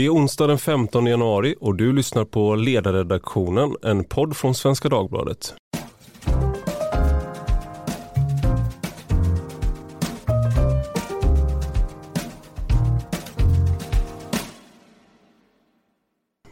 Det är onsdag den 15 januari och du lyssnar på Ledarredaktionen, en podd från Svenska Dagbladet.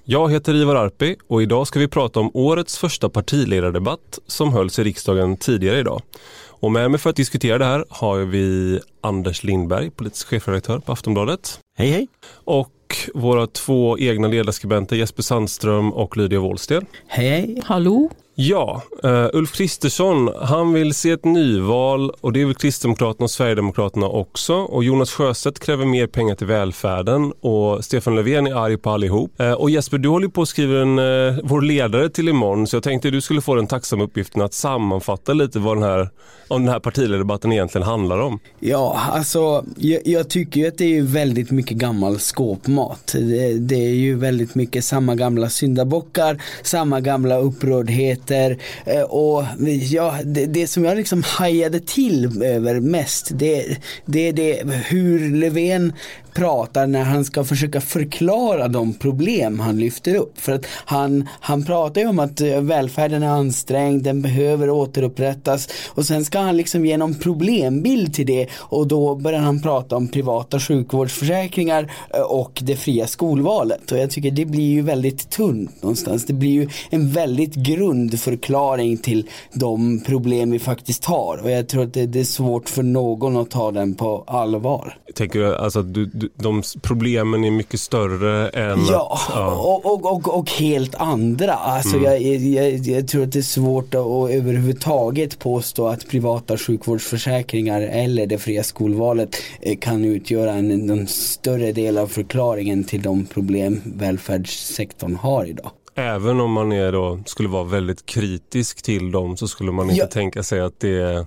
Jag heter Ivar Arpi och idag ska vi prata om årets första partiledardebatt som hölls i riksdagen tidigare idag. Och med mig för att diskutera det här har vi Anders Lindberg, politisk chefredaktör på Aftonbladet. Hej hej! Och våra två egna ledarskribenter Jesper Sandström och Lydia Wåhlsten. Hej hej! Hallå! Ja, uh, Ulf Kristersson, han vill se ett nyval och det vill Kristdemokraterna och Sverigedemokraterna också. Och Jonas Sjöstedt kräver mer pengar till välfärden och Stefan Löfven är arg på allihop. Uh, och Jesper, du håller på att skriva en, uh, vår ledare till imorgon så jag tänkte du skulle få den tacksamma uppgiften att sammanfatta lite vad den här, om den här partiledardebatten egentligen handlar om. Ja, alltså jag, jag tycker ju att det är väldigt mycket gammal skåpmat. Det, det är ju väldigt mycket samma gamla syndabockar, samma gamla upprördhet nyheter eh, och ja, det, det, som jag liksom hajade till över mest det, det är det hur Löfven pratar när han ska försöka förklara de problem han lyfter upp. För att han, han pratar ju om att eh, välfärden är ansträngd, den behöver återupprättas och sen ska han liksom ge någon problembild till det och då börjar han prata om privata sjukvårdsförsäkringar eh, och det fria skolvalet och jag tycker det blir ju väldigt tunt någonstans. Det blir ju en väldigt grundförklaring till de problem vi faktiskt har och jag tror att det, det är svårt för någon att ta den på allvar. Tänker du alltså att du, du de problemen är mycket större än Ja, att, ja. Och, och, och, och, helt andra. Alltså mm. jag, jag, jag, tror att det är svårt att överhuvudtaget påstå att privata sjukvårdsförsäkringar eller det fria skolvalet eh, kan utgöra en, en större del av förklaringen till de problem välfärdssektorn har idag. Även om man är då, skulle vara väldigt kritisk till dem så skulle man inte ja. tänka sig att det är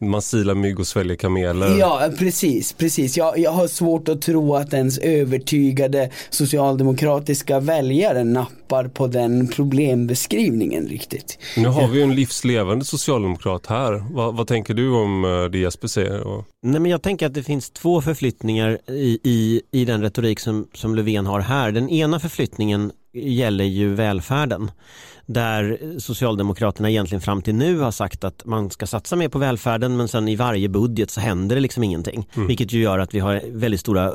man silar mygg och sväljer kameler. Ja, precis. precis. Jag, jag har svårt att tro att ens övertygade socialdemokratiska väljare nappar på den problembeskrivningen riktigt. Nu har vi en livslevande socialdemokrat här. Va, vad tänker du om eh, det Jesper säger? Nej, men jag tänker att det finns två förflyttningar i, i, i den retorik som, som Löfven har här. Den ena förflyttningen gäller ju välfärden där Socialdemokraterna egentligen fram till nu har sagt att man ska satsa mer på välfärden men sen i varje budget så händer det liksom ingenting. Mm. Vilket ju gör att vi har väldigt stora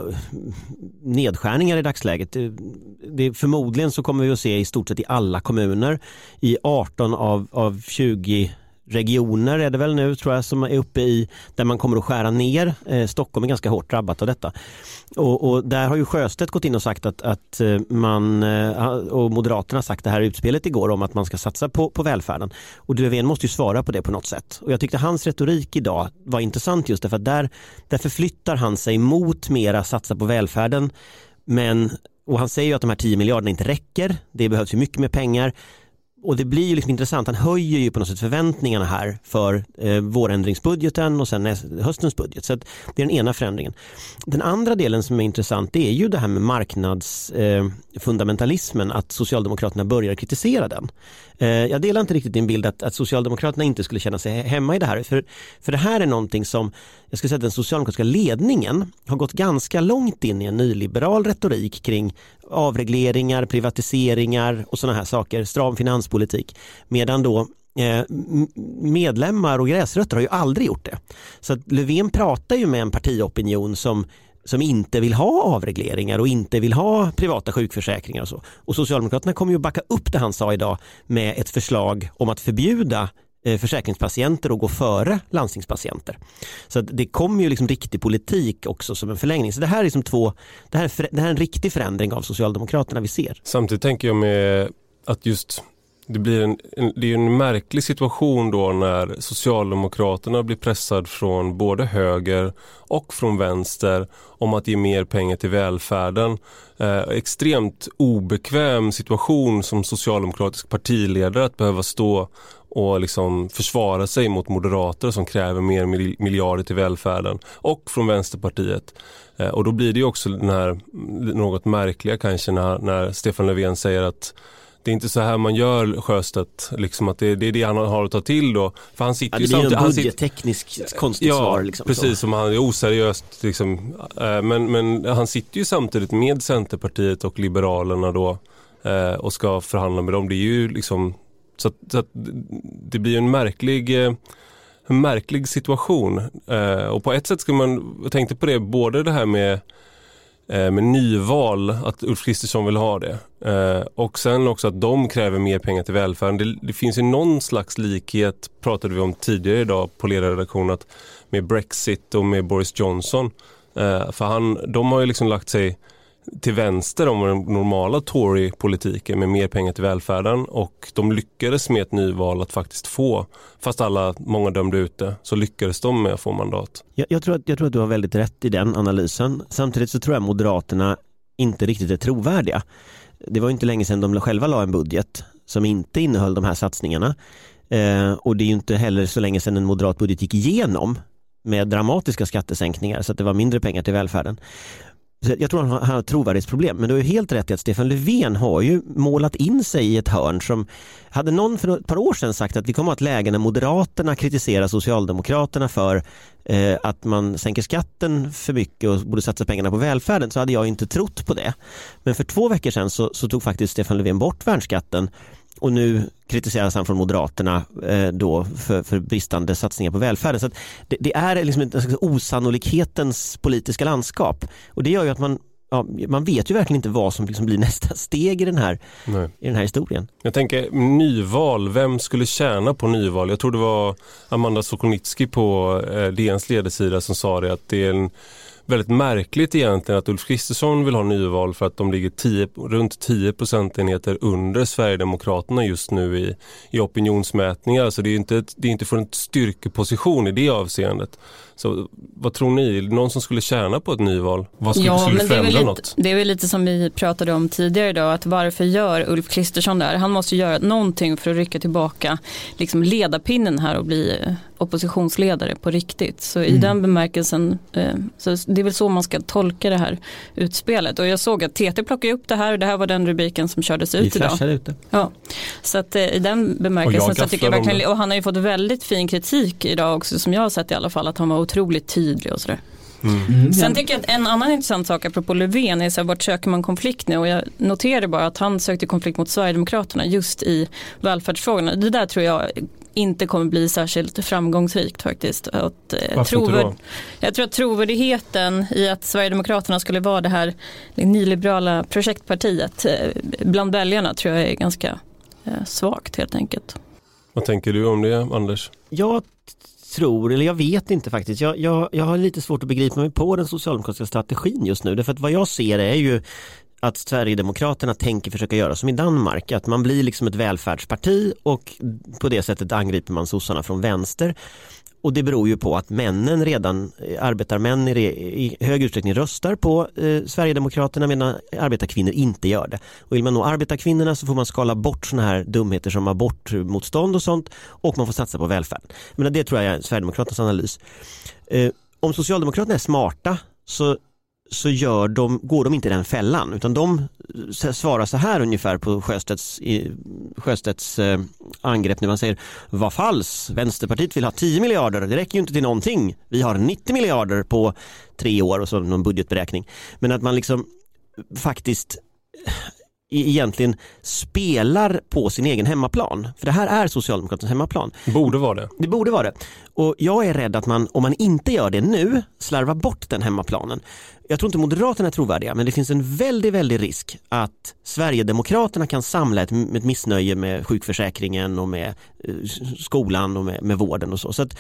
nedskärningar i dagsläget. Det, det, förmodligen så kommer vi att se i stort sett i alla kommuner i 18 av, av 20 regioner är det väl nu tror jag som är uppe i där man kommer att skära ner. Eh, Stockholm är ganska hårt drabbat av detta. Och, och, där har ju Sjöstedt gått in och sagt att, att eh, man eh, och Moderaterna sagt det här utspelet igår om att man ska satsa på, på välfärden. Och Löfven måste ju svara på det på något sätt. Och jag tyckte hans retorik idag var intressant just därför att där, där förflyttar han sig mot mera satsa på välfärden. Men och han säger ju att de här 10 miljarderna inte räcker. Det behövs ju mycket mer pengar och det blir ju liksom intressant, han höjer ju på något sätt förväntningarna här för eh, vårändringsbudgeten och sen höstens budget. Så det är den ena förändringen. Den andra delen som är intressant det är ju det här med marknadsfundamentalismen, eh, att Socialdemokraterna börjar kritisera den. Eh, jag delar inte riktigt din bild att, att, Socialdemokraterna inte skulle känna sig hemma i det här. För, för det här är någonting som, jag skulle säga att den socialdemokratiska ledningen har gått ganska långt in i en nyliberal retorik kring avregleringar, privatiseringar och sådana här saker, stram finanspolitik. Medan då eh, medlemmar och gräsrötter har ju aldrig gjort det. Så att Löfven pratar ju med en partiopinion som som inte vill ha avregleringar och inte vill ha privata sjukförsäkringar och så. Och Socialdemokraterna kommer ju backa upp det han sa idag med ett förslag om att förbjuda Eh, försäkringspatienter och gå före landstingspatienter. Så det kommer ju liksom riktig politik också som en förlängning. Så det här är, liksom två, det här är, det här är en riktig förändring av Socialdemokraterna vi ser. Samtidigt tänker jag med att just det blir en, en, det är en märklig situation då när Socialdemokraterna blir pressad från både höger och från vänster om att ge mer pengar till välfärden. Eh, extremt obekväm situation som socialdemokratisk partiledare att behöva stå och liksom försvara sig mot moderater som kräver mer miljarder till välfärden och från Vänsterpartiet. Eh, och då blir det också den här mm, något märkliga kanske när, när Stefan Löfven säger att det är inte så här man gör Sjöstedt, liksom att det, det är det han har att ta till då. För han sitter ja, det ju blir en budgettekniskt konstigt ja, svar. Liksom, precis, så. som han är oseriöst. Liksom. Eh, men, men han sitter ju samtidigt med Centerpartiet och Liberalerna då eh, och ska förhandla med dem. Det är ju liksom så att, så att det blir en märklig eh, en märklig situation. och på ett sätt ska man, jag tänkte på det, både det här med Eh, med nyval, att Ulf Kristersson vill ha det. Eh, och sen också att de kräver mer pengar till välfärden. Det, det finns ju någon slags likhet, pratade vi om tidigare idag på ledarredaktionen, med Brexit och med Boris Johnson. Eh, för han, de har ju liksom lagt sig till vänster om den normala Tory-politiken med mer pengar till välfärden och de lyckades med ett nyval att faktiskt få, fast alla, många dömde ut det, så lyckades de med att få mandat. Jag, jag, tror att, jag tror att du har väldigt rätt i den analysen. Samtidigt så tror jag Moderaterna inte riktigt är trovärdiga. Det var inte länge sedan de själva la en budget som inte innehöll de här satsningarna. Eh, och det är ju inte heller så länge sedan en moderat budget gick igenom med dramatiska skattesänkningar så att det var mindre pengar till välfärden. Jag tror han har ett trovärdighetsproblem, men du har helt rätt i att Stefan Löfven har ju målat in sig i ett hörn som hade någon för ett par år sedan sagt att vi kommer att ha ett läge när Moderaterna kritiserar Socialdemokraterna för eh, att man sänker skatten för mycket och borde satsa pengarna på välfärden så hade jag inte trott på det. Men för två veckor sedan så, så tog faktiskt Stefan Löfven bort värnskatten och nu kritiseras han från Moderaterna eh, då för, för, bristande satsningar på välfärden. Så det, det, är liksom en osannolikhetens politiska landskap och det gör ju att man Ja, man vet ju verkligen inte vad som liksom blir nästa steg i den, här, i den här historien. Jag tänker nyval, vem skulle tjäna på nyval? Jag tror det var Amanda Sokolnitsky på eh, DNs ledarsida som sa det att det är en väldigt märkligt egentligen att Ulf Kristersson vill ha nyval för att de ligger 10, runt 10 procentenheter under Sverigedemokraterna just nu i, i opinionsmätningar. Så det är inte, det är inte för en styrkeposition i det avseendet. Så vad tror ni? Någon som skulle tjäna på ett nyval? Vad skulle, ja, skulle men det är, lite, något? det är väl lite som vi pratade om tidigare idag, att varför gör Ulf Kristersson det här? Han måste göra någonting för att rycka tillbaka liksom ledarpinnen här och bli oppositionsledare på riktigt. Så i mm. den bemärkelsen, eh, så det är väl så man ska tolka det här utspelet. Och jag såg att TT plockade upp det här och det här var den rubriken som kördes ut idag. Ut det. Ja. Så att eh, i den bemärkelsen så tycker jag verkligen, och han har ju fått väldigt fin kritik idag också som jag har sett i alla fall, att han var otroligt tydlig och sådär. Mm. Mm. Sen tycker jag att en annan intressant sak apropå Löfven är så här, vart söker man konflikt nu och jag noterar bara att han sökte konflikt mot Sverigedemokraterna just i välfärdsfrågorna. Det där tror jag inte kommer bli särskilt framgångsrikt faktiskt. Att, eh, trovärd... Jag tror att trovärdigheten i att Sverigedemokraterna skulle vara det här det nyliberala projektpartiet eh, bland väljarna tror jag är ganska eh, svagt helt enkelt. Vad tänker du om det Anders? Jag tror, eller jag vet inte faktiskt, jag, jag, jag har lite svårt att begripa mig på den socialdemokratiska strategin just nu. Därför att vad jag ser är ju att Sverigedemokraterna tänker försöka göra som i Danmark, att man blir liksom ett välfärdsparti och på det sättet angriper man sossarna från vänster. Och det beror ju på att männen redan, eh, arbetarmän i, i hög utsträckning röstar på eh, Sverigedemokraterna medan arbetarkvinnor inte gör det. Och vill man nå arbetarkvinnorna så får man skala bort sådana här dumheter som abortmotstånd och sånt och man får satsa på välfärden. Men det tror jag är Sverigedemokraternas analys. Eh, om Socialdemokraterna är smarta så så gör de, går de inte i den fällan utan de svarar så här ungefär på Sjöstedts, Sjöstedts eh, angrepp när man säger vad falls, Vänsterpartiet vill ha 10 miljarder, det räcker ju inte till någonting. Vi har 90 miljarder på tre år och så någon budgetberäkning. Men att man liksom faktiskt egentligen spelar på sin egen hemmaplan. För det här är Socialdemokraternas hemmaplan. Borde vara det. Det borde vara det. Och jag är rädd att man, om man inte gör det nu, slarvar bort den hemmaplanen. Jag tror inte Moderaterna är trovärdiga, men det finns en väldigt, väldigt risk att Sverigedemokraterna kan samla ett, ett missnöje med sjukförsäkringen och med eh, skolan och med, med vården och så. Så att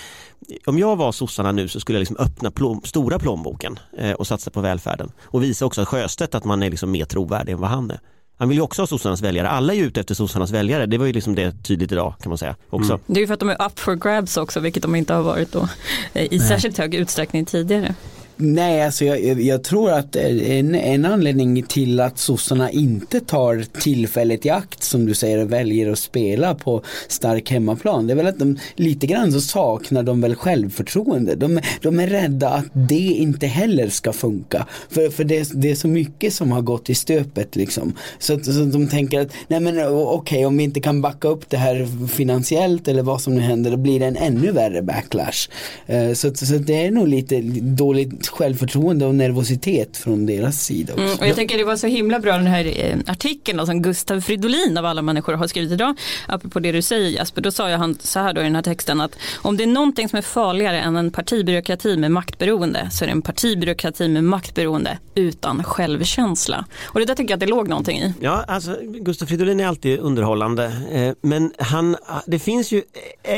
om jag var sossarna nu så skulle jag liksom öppna plom, stora plånboken eh, och satsa på välfärden och visa också Sjöstedt att man är liksom mer trovärdig än vad han är. Han vill ju också ha sossarnas väljare. Alla är ute efter sossarnas väljare. Det var ju liksom det tydligt idag kan man säga också. Mm. Det är ju för att de är up for grabs också, vilket de inte har varit då eh, i Nej. särskilt hög utsträckning tidigare. Nej, alltså jag, jag, tror att en, en anledning till att sossarna inte tar tillfället i akt som du säger och väljer att spela på stark hemmaplan. Det är väl att de lite grann så saknar de väl självförtroende. De, de är rädda att det inte heller ska funka. För, för det, det är så mycket som har gått i stöpet liksom. Så, så de tänker att nej men okej okay, om vi inte kan backa upp det här finansiellt eller vad som nu händer då blir det en ännu värre backlash. Eh, så, så, så det är nog lite dåligt självförtroende och nervositet från deras sida också. Mm, och jag tycker det var så himla bra den här eh, artikeln som Gustav Fridolin av alla människor har skrivit idag. Apropå det du säger Jesper, då sa ju han så här då i den här texten att om det är någonting som är farligare än en partibyråkrati med maktberoende så är det en partibyråkrati med maktberoende utan självkänsla. Och det där tycker jag att det låg någonting i. Ja, alltså Gustav Fridolin är alltid underhållande. Eh, men han, det finns ju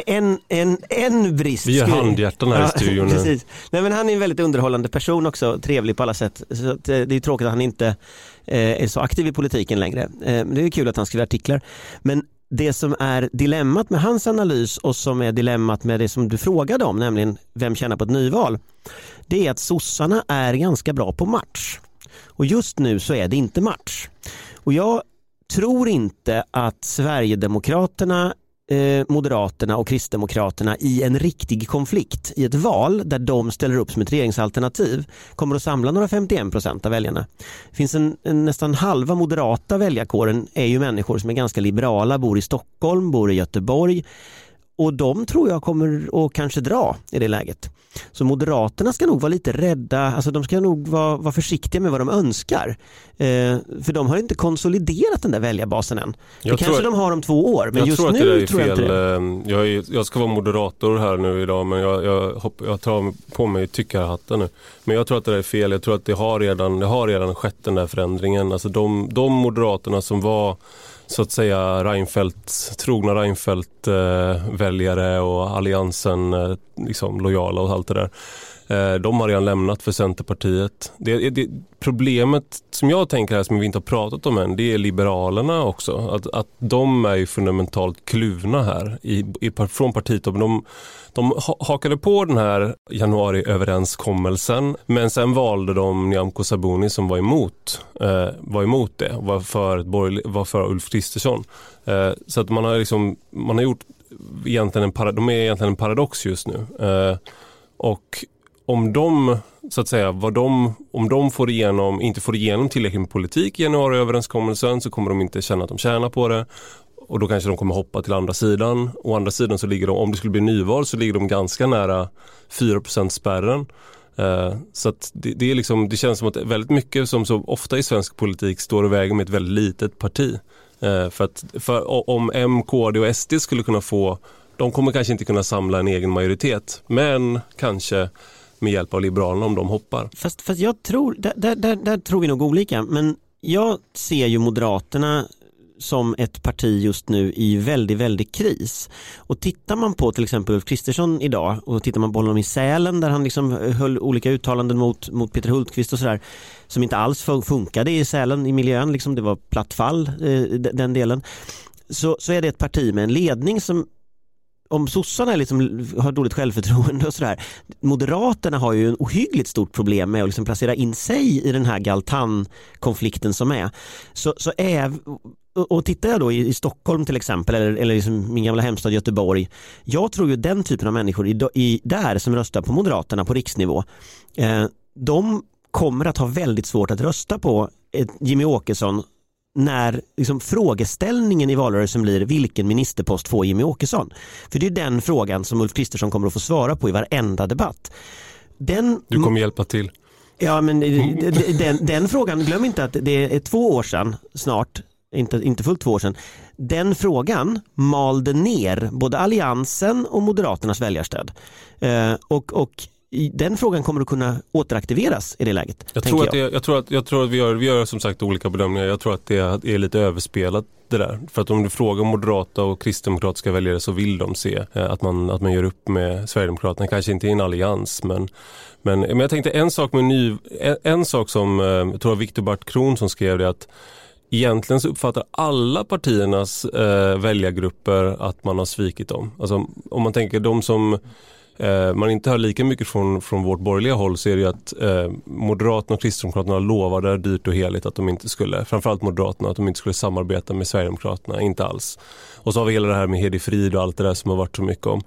en, en, en brist. Vi gör handhjärtan här i studion nu. Nej, men han är väldigt underhållande person också, trevlig på alla sätt. Så eh, det är tråkigt att han inte eh, är så aktiv i politiken längre. Eh, men det är kul att han skriver artiklar. Men det som är dilemmat med hans analys och som är dilemmat med det som du frågade om, nämligen vem tjänar på ett nyval, det är att sossarna är ganska bra på match. Och just nu så är det inte match. Och jag tror inte att Sverigedemokraterna eh, Moderaterna och Kristdemokraterna i en riktig konflikt i ett val där de ställer upp som ett regeringsalternativ kommer att samla några 51 procent av väljarna. Det finns en, en, nästan halva moderata väljarkåren är ju människor som är ganska liberala, bor i Stockholm, bor i Göteborg och de tror jag kommer att kanske dra i det läget. Så Moderaterna ska nog vara lite rädda, alltså de ska nog vara, vara försiktiga med vad de önskar. Eh, för de har inte konsoliderat den där väljarbasen än. Jag det kanske de har om två år, men just nu tror jag inte det. Ehm, jag, är, jag, ska vara moderator här nu idag, men jag, jag, hopp, jag tar på mig tyckarhatten nu. Men jag tror att det är fel. Jag tror att det har redan, det har redan skett den där förändringen. Alltså de, de Moderaterna som var så att säga Reinfeldt, trogna Reinfeldt-väljare eh, och alliansen eh, liksom, lojala och allt det där. Eh, de har redan lämnat för Centerpartiet. Det, det, problemet som jag tänker här som vi inte har pratat om än det är Liberalerna också. Att, att de är ju fundamentalt kluvna här i, i, från partitoppen. De, de hakade på den här januariöverenskommelsen men sen valde de Nyamko Sabuni som var emot, eh, var emot det var för, var för Ulf Kristersson. Eh, så att man har, liksom, man har gjort egentligen en, de är egentligen en paradox just nu. Eh, och om de, så att säga, vad de, om de får igenom, inte får igenom tillräckligt med politik i januariöverenskommelsen så kommer de inte känna att de tjänar på det. Och då kanske de kommer hoppa till andra sidan. Å andra sidan så ligger de, om det skulle bli nyval så ligger de ganska nära 4 spärren. Uh, så det, det, är liksom, det känns som att väldigt mycket som så ofta i svensk politik står och väger med ett väldigt litet parti. Eh, för att för om M, KD och SD skulle kunna få, de kommer kanske inte kunna samla en egen majoritet, men kanske med hjälp av Liberalerna om de hoppar. Fast, fast jag tror, där, där, där, tror vi nog olika, men jag ser ju Moderaterna som ett parti just nu i väldigt, väldigt kris. Och tittar man på till exempel Ulf Kristersson idag och tittar man på honom i Sälen där han liksom höll olika uttalanden mot, mot Peter Hultqvist och sådär som inte alls funkade i Sälen i miljön, liksom det var platt fall eh, den delen. Så, så är det ett parti med en ledning som om sossarna liksom har dåligt självförtroende och sådär. Moderaterna har ju en ohyggligt stort problem med att liksom placera in sig i den här Galtan-konflikten som är. Så, så är, och tittar jag då i, i Stockholm till exempel eller, eller liksom min gamla hemstad Göteborg. Jag tror ju den typen av människor i, i, där som röstar på Moderaterna på riksnivå. Eh, de kommer att ha väldigt svårt att rösta på Jimmy Åkesson när liksom, frågeställningen i valrörelsen blir vilken ministerpost får Jimmy Åkesson? För det är den frågan som Ulf Kristersson kommer att få svara på i varenda debatt. Den, du kommer hjälpa till. Ja men den, den, frågan, glöm inte att det är två år sedan snart, inte, inte fullt två år sedan. Den frågan malde ner både Alliansen och Moderaternas väljarstöd. Eh, och, och den frågan kommer att kunna återaktiveras i det läget. Jag tror, jag. Att det, jag tror att, jag tror att vi, gör, vi gör som sagt olika bedömningar. Jag tror att det är lite överspelat det där. För att om du frågar moderata och kristdemokratiska väljare så vill de se eh, att man, att man gör upp med Sverigedemokraterna. Kanske inte i en allians men, men, men jag tänkte en sak med ny, en, en sak som eh, jag tror Viktor Bart Kron som skrev det att Egentligen så uppfattar alla partiernas eh, väljargrupper att man har svikit dem. Alltså, om man tänker de som eh, man inte hör lika mycket från, från vårt borgerliga håll så är det ju att eh, Moderaterna och Kristdemokraterna lovade dyrt och heligt att de inte skulle, framförallt Moderaterna, att de inte skulle samarbeta med Sverigedemokraterna, inte alls. Och så har vi hela det här med Hedi Frid och allt det där som har varit så mycket om.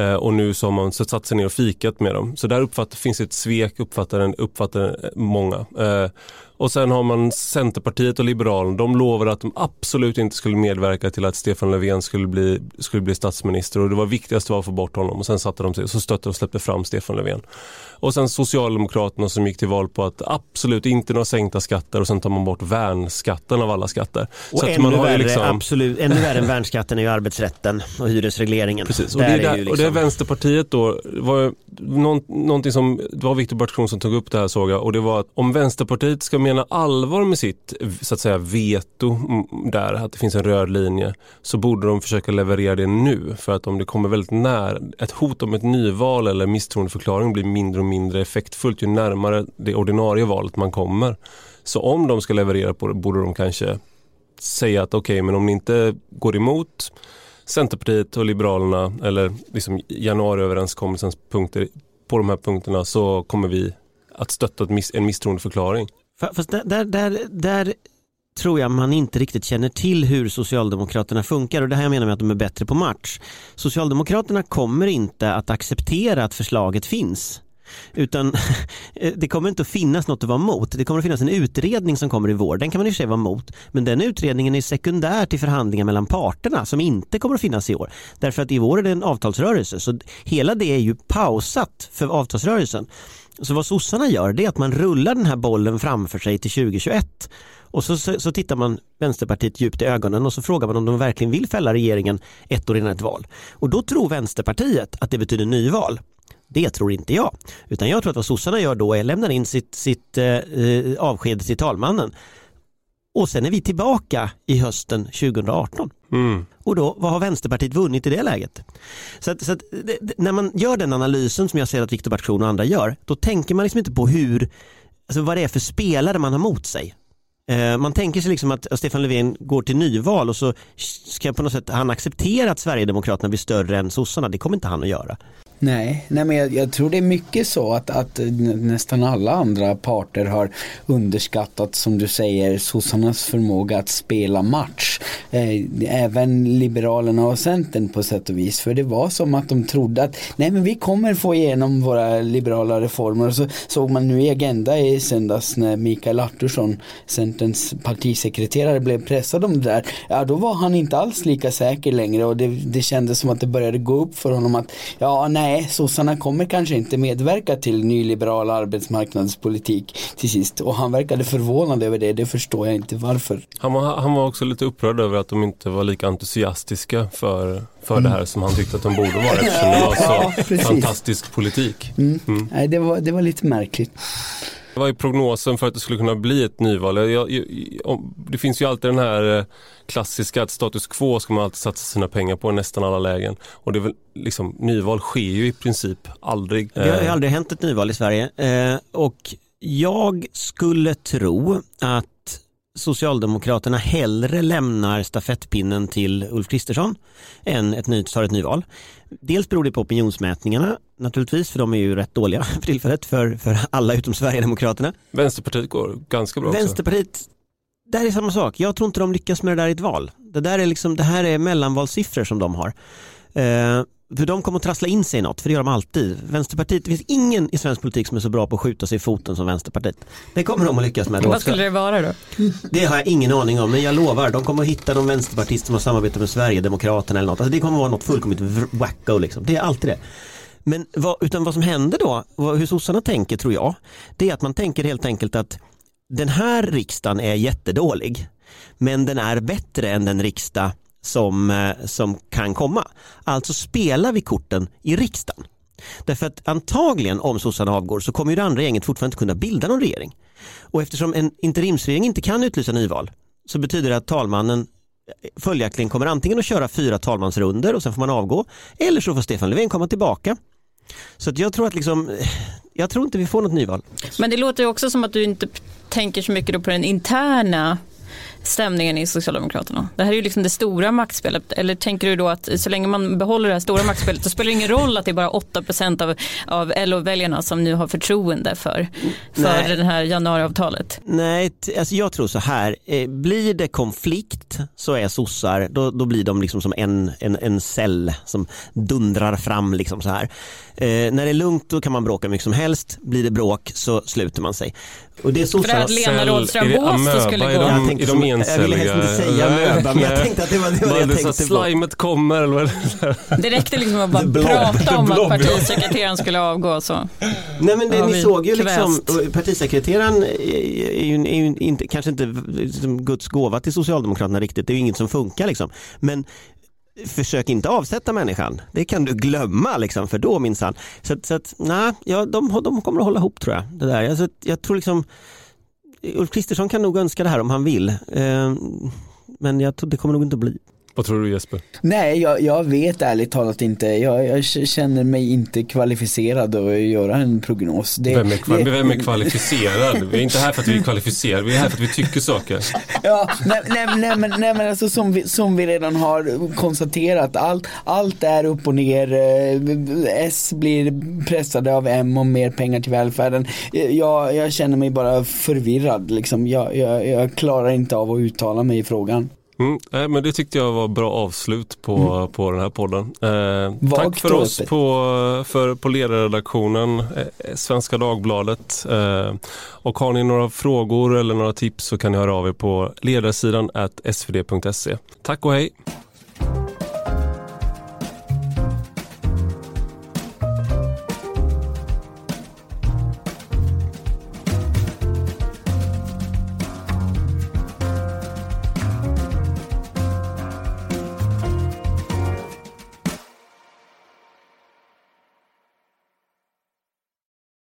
Eh, och nu så har man satt sig ner och fikat med dem. Så där uppfattar, finns ett svek, uppfattar, uppfattar många. Eh, och sen har man Centerpartiet och Liberalerna. De lovade att de absolut inte skulle medverka till att Stefan Löfven skulle bli, skulle bli statsminister och det var viktigast var att få bort honom och sen satte de sig så stötte och släppte fram Stefan Löfven. Och sen Socialdemokraterna som gick till val på att absolut inte några sänkta skatter och sen tar man bort värnskatten av alla skatter. Och så ännu, värre, liksom... absolut, ännu värre än värnskatten är ju arbetsrätten och hyresregleringen. Precis, och det, är där, liksom det Vänsterpartiet då, var någon, någonting som, det var Viktor Bartkron som tog upp det här såg jag och det var att om Vänsterpartiet ska mena allvar med sitt så att säga veto där, att det finns en röd linje, så borde de försöka leverera det nu. För att om det kommer väldigt nära, ett hot om ett nyval eller misstroendeförklaring blir mindre och mindre effektfullt ju närmare det ordinarie valet man kommer. Så om de ska leverera på det borde de kanske säga att okej, okay, men om ni inte går emot Centerpartiet och Liberalerna eller liksom januariöverenskommelsens punkter på de här punkterna så kommer vi att stötta en misstroendeförklaring. Fast där, där, där, där tror jag man inte riktigt känner till hur Socialdemokraterna funkar och det här menar med att de är bättre på match. Socialdemokraterna kommer inte att acceptera att förslaget finns. Utan eh, det kommer inte att finnas något att vara emot. Det kommer att finnas en utredning som kommer i vår. Den kan man i och för sig vara emot. Men den utredningen är sekundär till förhandlingar mellan parterna som inte kommer att finnas i år. Därför att i vår är det en avtalsrörelse. Så hela det är ju pausat för avtalsrörelsen. Så vad sossarna gör det är att man rullar den här bollen framför sig till 2021 och så, så, så, tittar man Vänsterpartiet djupt i ögonen och så frågar man om de verkligen vill fälla regeringen ett år innan ett val. Och då tror Vänsterpartiet att det betyder nyval. Det tror inte jag. Utan jag tror att vad sossarna gör då är att lämna in sitt, sitt eh, eh avsked till talmannen. Och sen är vi tillbaka i hösten 2018. Mm. Och då, vad har Vänsterpartiet vunnit i det läget? Så, att, så att, när man gör den analysen som jag ser att Viktor Bartkron och andra gör, då tänker man liksom inte på hur, alltså vad det är för spelare man har mot sig. Eh, man tänker sig liksom att Stefan Löfven går till nyval och så ska på något sätt han acceptera att Sverigedemokraterna blir större än sossarna. Det kommer inte han att göra. Nej, nej men jag, jag, tror det är mycket så att, att nästan alla andra parter har underskattat, som du säger, sossarnas förmåga att spela match. Eh, även Liberalerna och Centern på sätt och vis. För det var som att de trodde att nej men vi kommer få igenom våra liberala reformer. Och så såg man nu i Agenda i söndags när Mikael Artursson, Centerns partisekreterare, blev pressad om det där. Ja, då var han inte alls lika säker längre och det, det kändes som att det började gå upp för honom att ja, nej nej, sossarna kommer kanske inte medverka till nyliberal arbetsmarknadspolitik till sist. Och han verkade förvånad över det, det förstår jag inte varför. Han var, han var också lite upprörd över att de inte var lika entusiastiska för, för mm. det här som han tyckte att de borde vara eftersom det var så ja, fantastisk politik. Mm. Mm. Nej, det, var, det var lite märkligt. Vad är prognosen för att det skulle kunna bli ett nyval? Jag, jag, det finns ju alltid den här eh, klassiska att status quo ska man alltid satsa sina pengar på i nästan alla lägen. Och det är väl liksom, nyval sker ju i princip aldrig. Det har ju aldrig hänt ett nyval i Sverige. Eh, och jag skulle tro att Socialdemokraterna hellre lämnar stafettpinnen till Ulf Kristersson än ett ny, tar ett nyval. Dels beror det på opinionsmätningarna naturligtvis, för de är ju rätt dåliga för tillfället för, för alla utom Sverigedemokraterna. Vänsterpartiet går ganska bra Vänsterpartiet, också. där är samma sak. Jag tror inte de lyckas med det där i ett val. Det, där är liksom, det här är mellanvalssiffror som de har. Eh, för de kommer att trassla in sig i något, för det gör de alltid. Vänsterpartiet, det finns ingen i svensk politik som är så bra på att skjuta sig i foten som Vänsterpartiet. Det kommer de att lyckas med. Vad skulle det vara då? Det har jag ingen aning om, men jag lovar, de kommer att hitta de vänsterpartister som har samarbetat med Sverigedemokraterna eller något. Alltså det kommer att vara något fullkomligt wacko liksom. Det är alltid det. Men vad, utan vad som händer då, hur sossarna tänker tror jag, det är att man tänker helt enkelt att den här riksdagen är jättedålig, men den är bättre än den riksdag som, eh, som kan komma. Alltså spelar vi korten i riksdagen. Därför att antagligen om sossarna avgår så kommer ju det andra gänget fortfarande inte kunna bilda någon regering. Och eftersom en interimsregering inte kan utlysa nyval så betyder det att talmannen eh, följaktligen kommer antingen att köra fyra talmansrunder och sen får man avgå eller så får Stefan Löfven komma tillbaka. Så att jag tror att liksom, eh, jag tror inte vi får något nyval. Men det låter också som att du inte tänker så mycket på den interna stämningen i Socialdemokraterna? Det här är ju liksom det stora maktspelet. Eller tänker du då att så länge man behåller det här stora maktspelet så spelar det ingen roll att det är bara 8% av, av LO-väljarna som nu har förtroende för, för det här januariavtalet? Nej, alltså jag tror så här. Eh, blir det konflikt så är sossar, då, då blir de liksom som en, en, en cell som dundrar fram liksom så här. Eh, när det är lugnt då kan man bråka mycket som helst. Blir det bråk så sluter man sig. Och det är så För att Lena Rådström Båstad skulle gå. Jag, tänkte som, jag ville helst inte säga amöba men jag tänkte att det var det, var det jag tänkte på. Slimet kommer eller Det räckte liksom att bara blob, prata om blob, att partisekreteraren skulle avgå så. Nej men det, ni såg ju liksom, partisekreteraren är ju, är ju inte, kanske inte liksom Guds gåva till Socialdemokraterna riktigt. Det är ju inget som funkar liksom. Men försök inte avsätta människan. Det kan du glömma liksom, för då minsann. Så, så att, nej, ja, de, de kommer att hålla ihop tror jag. Det där. Alltså, jag tror liksom Ulf Kristersson kan nog önska det här om han vill. Eh, men jag tror det kommer nog inte att bli. Vad tror du Jesper? Nej, jag, jag vet ärligt talat inte. Jag, jag, känner mig inte kvalificerad att göra en prognos. Det, vem, är kval- det... vem är kvalificerad? Vi är inte här för att vi är kvalificerade, vi är här för att vi tycker saker. Ja, nej, nej, nej, men, nej men alltså som vi, som vi redan har konstaterat, allt, allt är upp och ner. Eh, S blir pressade av M om mer pengar till välfärden. Jag, jag känner mig bara förvirrad liksom. Jag, jag, jag klarar inte av att uttala mig i frågan. Mm, nej, men det tyckte jag var bra avslut på, mm. på den här podden. Eh, tack för oss på, för, på ledarredaktionen, eh, Svenska Dagbladet. Eh, och har ni några frågor eller några tips så kan ni höra av er på ledarsidan svd.se. Tack och hej!